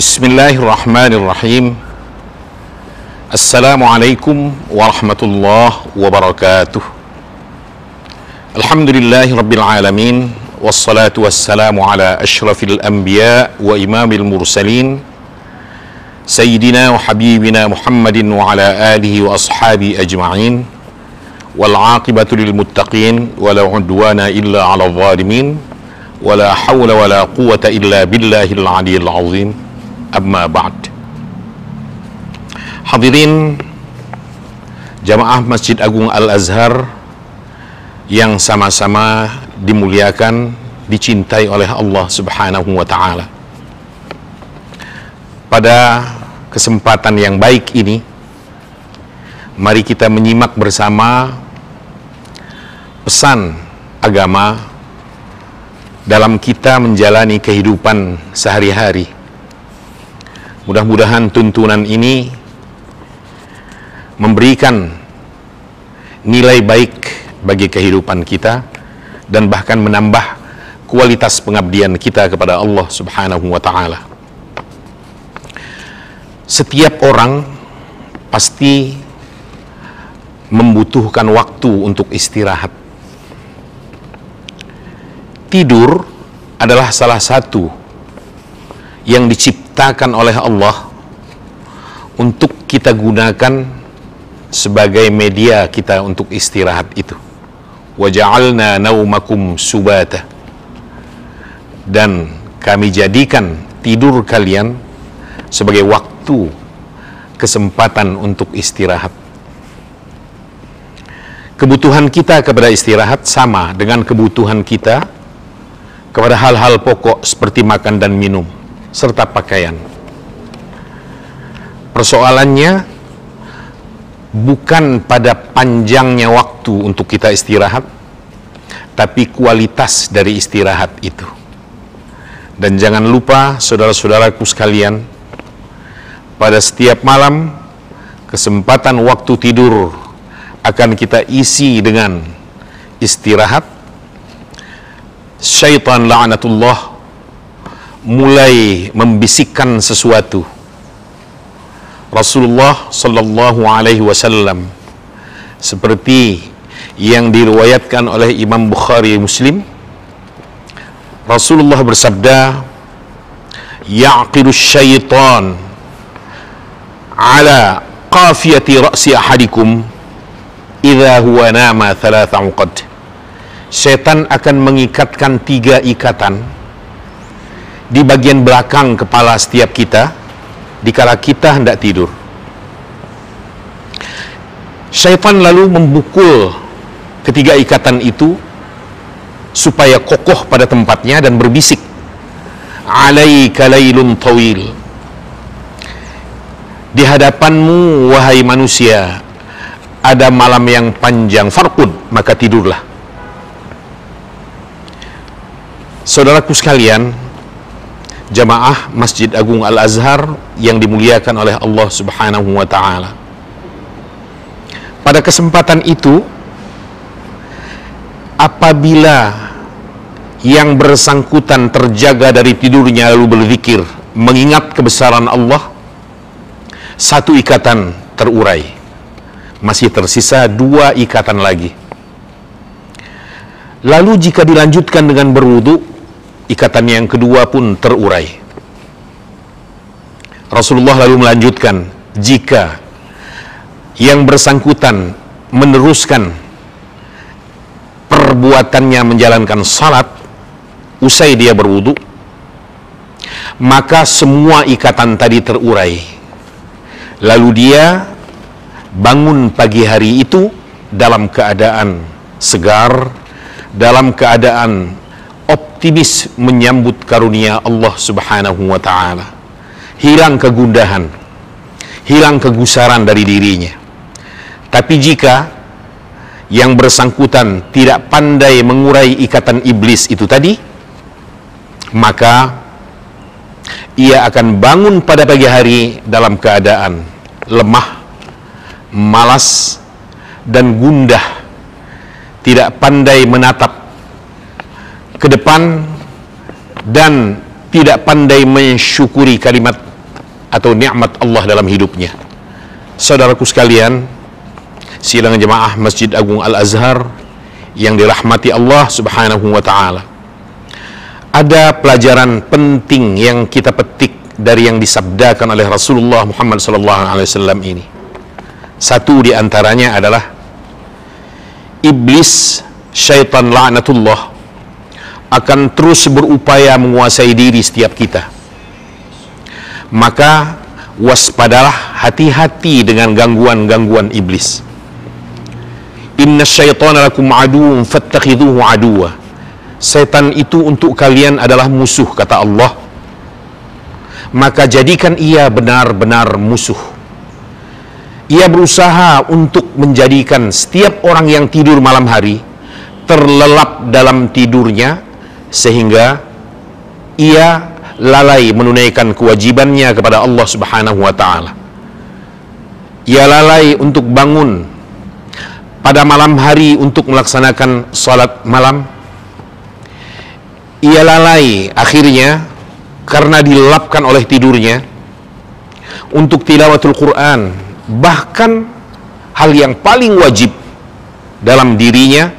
بسم الله الرحمن الرحيم السلام عليكم ورحمة الله وبركاته الحمد لله رب العالمين والصلاة والسلام على أشرف الأنبياء وإمام المرسلين سيدنا وحبيبنا محمد وعلى آله وأصحابه أجمعين والعاقبة للمتقين ولا عدوان إلا على الظالمين ولا حول ولا قوة إلا بالله العلي العظيم amma ba'd. Hadirin jamaah Masjid Agung Al-Azhar yang sama-sama dimuliakan dicintai oleh Allah Subhanahu wa taala. Pada kesempatan yang baik ini mari kita menyimak bersama pesan agama dalam kita menjalani kehidupan sehari-hari. Mudah-mudahan tuntunan ini memberikan nilai baik bagi kehidupan kita dan bahkan menambah kualitas pengabdian kita kepada Allah Subhanahu wa taala. Setiap orang pasti membutuhkan waktu untuk istirahat. Tidur adalah salah satu yang diciptakan oleh Allah untuk kita gunakan sebagai media kita untuk istirahat itu. Waja'alna naumakum subata. Dan kami jadikan tidur kalian sebagai waktu kesempatan untuk istirahat. Kebutuhan kita kepada istirahat sama dengan kebutuhan kita kepada hal-hal pokok seperti makan dan minum serta pakaian. Persoalannya bukan pada panjangnya waktu untuk kita istirahat, tapi kualitas dari istirahat itu. Dan jangan lupa saudara-saudaraku sekalian, pada setiap malam kesempatan waktu tidur akan kita isi dengan istirahat. Syaitan la'anatullah mulai membisikkan sesuatu. Rasulullah sallallahu alaihi wasallam seperti yang diriwayatkan oleh Imam Bukhari Muslim Rasulullah bersabda yaqidu syaitan ala qafiyati ra'si ahadikum idza huwa nama thalatha uqad setan akan mengikatkan tiga ikatan di bagian belakang kepala setiap kita dikala kita hendak tidur. Syaitan lalu membukul ketiga ikatan itu supaya kokoh pada tempatnya dan berbisik. Alaika lailun tawil. Di hadapanmu wahai manusia ada malam yang panjang farqud maka tidurlah. Saudaraku sekalian, jamaah Masjid Agung Al-Azhar yang dimuliakan oleh Allah Subhanahu wa taala. Pada kesempatan itu apabila yang bersangkutan terjaga dari tidurnya lalu berzikir mengingat kebesaran Allah satu ikatan terurai masih tersisa dua ikatan lagi lalu jika dilanjutkan dengan berwudu ikatan yang kedua pun terurai. Rasulullah lalu melanjutkan, jika yang bersangkutan meneruskan perbuatannya menjalankan salat usai dia berwudu, maka semua ikatan tadi terurai. Lalu dia bangun pagi hari itu dalam keadaan segar, dalam keadaan optimis menyambut karunia Allah Subhanahu wa taala. Hilang kegundahan, hilang kegusaran dari dirinya. Tapi jika yang bersangkutan tidak pandai mengurai ikatan iblis itu tadi, maka ia akan bangun pada pagi hari dalam keadaan lemah, malas, dan gundah, tidak pandai menatap ke depan dan tidak pandai mensyukuri kalimat atau nikmat Allah dalam hidupnya. Saudaraku sekalian, sidang jemaah Masjid Agung Al-Azhar yang dirahmati Allah Subhanahu wa taala. Ada pelajaran penting yang kita petik dari yang disabdakan oleh Rasulullah Muhammad sallallahu alaihi wasallam ini. Satu di antaranya adalah iblis syaitan laknatullah akan terus berupaya menguasai diri setiap kita. Maka waspadalah hati-hati dengan gangguan-gangguan iblis. Inna syaitana lakum aduun fattakhidhuhu aduwa. Setan itu untuk kalian adalah musuh kata Allah. Maka jadikan ia benar-benar musuh. Ia berusaha untuk menjadikan setiap orang yang tidur malam hari terlelap dalam tidurnya sehingga ia lalai menunaikan kewajibannya kepada Allah Subhanahu wa taala. Ia lalai untuk bangun pada malam hari untuk melaksanakan salat malam. Ia lalai akhirnya karena dilelapkan oleh tidurnya untuk tilawatul Quran, bahkan hal yang paling wajib dalam dirinya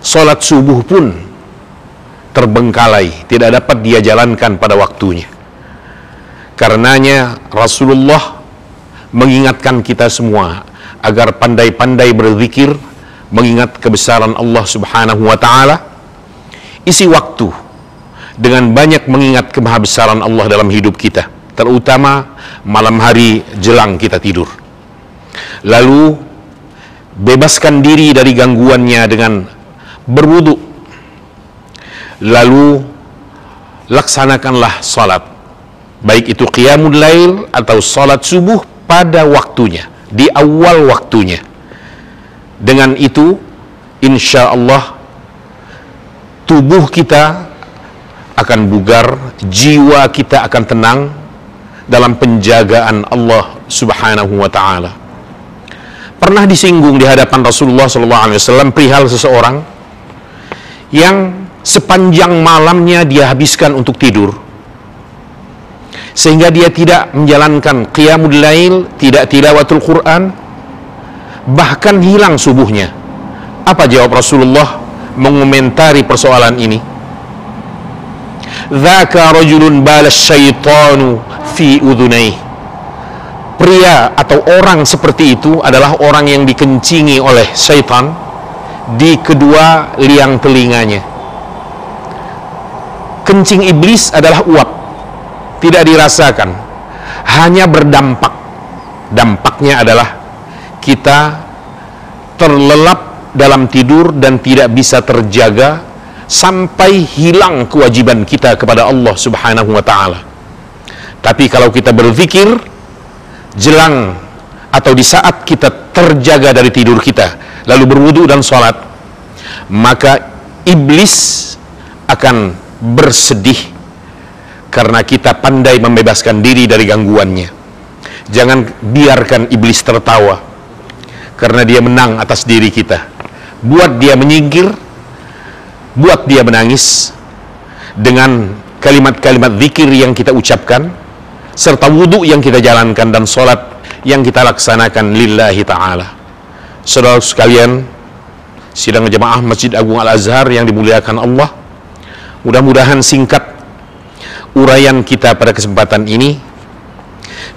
salat subuh pun terbengkalai, tidak dapat dia jalankan pada waktunya. Karenanya Rasulullah mengingatkan kita semua agar pandai-pandai berzikir, mengingat kebesaran Allah Subhanahu wa taala. Isi waktu dengan banyak mengingat kemahabesaran Allah dalam hidup kita, terutama malam hari jelang kita tidur. Lalu bebaskan diri dari gangguannya dengan berwudu. Lalu laksanakanlah salat. Baik itu qiyamul lail atau salat subuh pada waktunya, di awal waktunya. Dengan itu insya Allah tubuh kita akan bugar, jiwa kita akan tenang dalam penjagaan Allah Subhanahu wa taala. Pernah disinggung di hadapan Rasulullah SAW perihal seseorang yang sepanjang malamnya dia habiskan untuk tidur sehingga dia tidak menjalankan qiyamul lail, tidak tilawatul Quran, bahkan hilang subuhnya. Apa jawab Rasulullah mengomentari persoalan ini? Dzaka rajulun balas syaitanu fi udhunai. Pria atau orang seperti itu adalah orang yang dikencingi oleh syaitan di kedua liang telinganya. Kencing iblis adalah uap, tidak dirasakan, hanya berdampak. Dampaknya adalah kita terlelap dalam tidur dan tidak bisa terjaga sampai hilang kewajiban kita kepada Allah Subhanahu wa taala. Tapi kalau kita berzikir jelang atau di saat kita terjaga dari tidur kita, lalu berwudu dan sholat, maka iblis akan bersedih karena kita pandai membebaskan diri dari gangguannya. Jangan biarkan iblis tertawa karena dia menang atas diri kita. Buat dia menyingkir, buat dia menangis dengan kalimat-kalimat zikir yang kita ucapkan serta wudhu yang kita jalankan dan sholat yang kita laksanakan lillahi ta'ala saudara sekalian sidang jemaah Masjid Agung Al-Azhar yang dimuliakan Allah mudah-mudahan singkat uraian kita pada kesempatan ini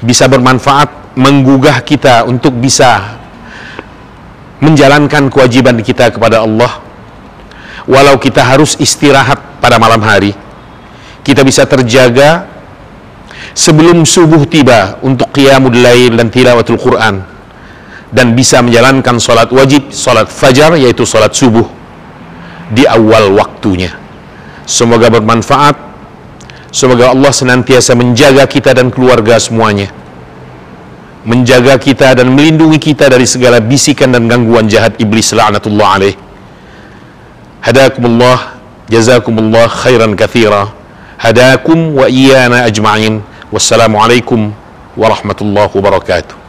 bisa bermanfaat menggugah kita untuk bisa menjalankan kewajiban kita kepada Allah walau kita harus istirahat pada malam hari kita bisa terjaga sebelum subuh tiba untuk qiyamul lail dan tilawatul Quran dan bisa menjalankan salat wajib, salat fajar yaitu salat subuh di awal waktunya. Semoga bermanfaat. Semoga Allah senantiasa menjaga kita dan keluarga semuanya. Menjaga kita dan melindungi kita dari segala bisikan dan gangguan jahat iblis la'natullah alaih. Hadakumullah, jazakumullah khairan kathira. Hadakum wa iyana ajma'in. Wassalamualaikum warahmatullahi wabarakatuh.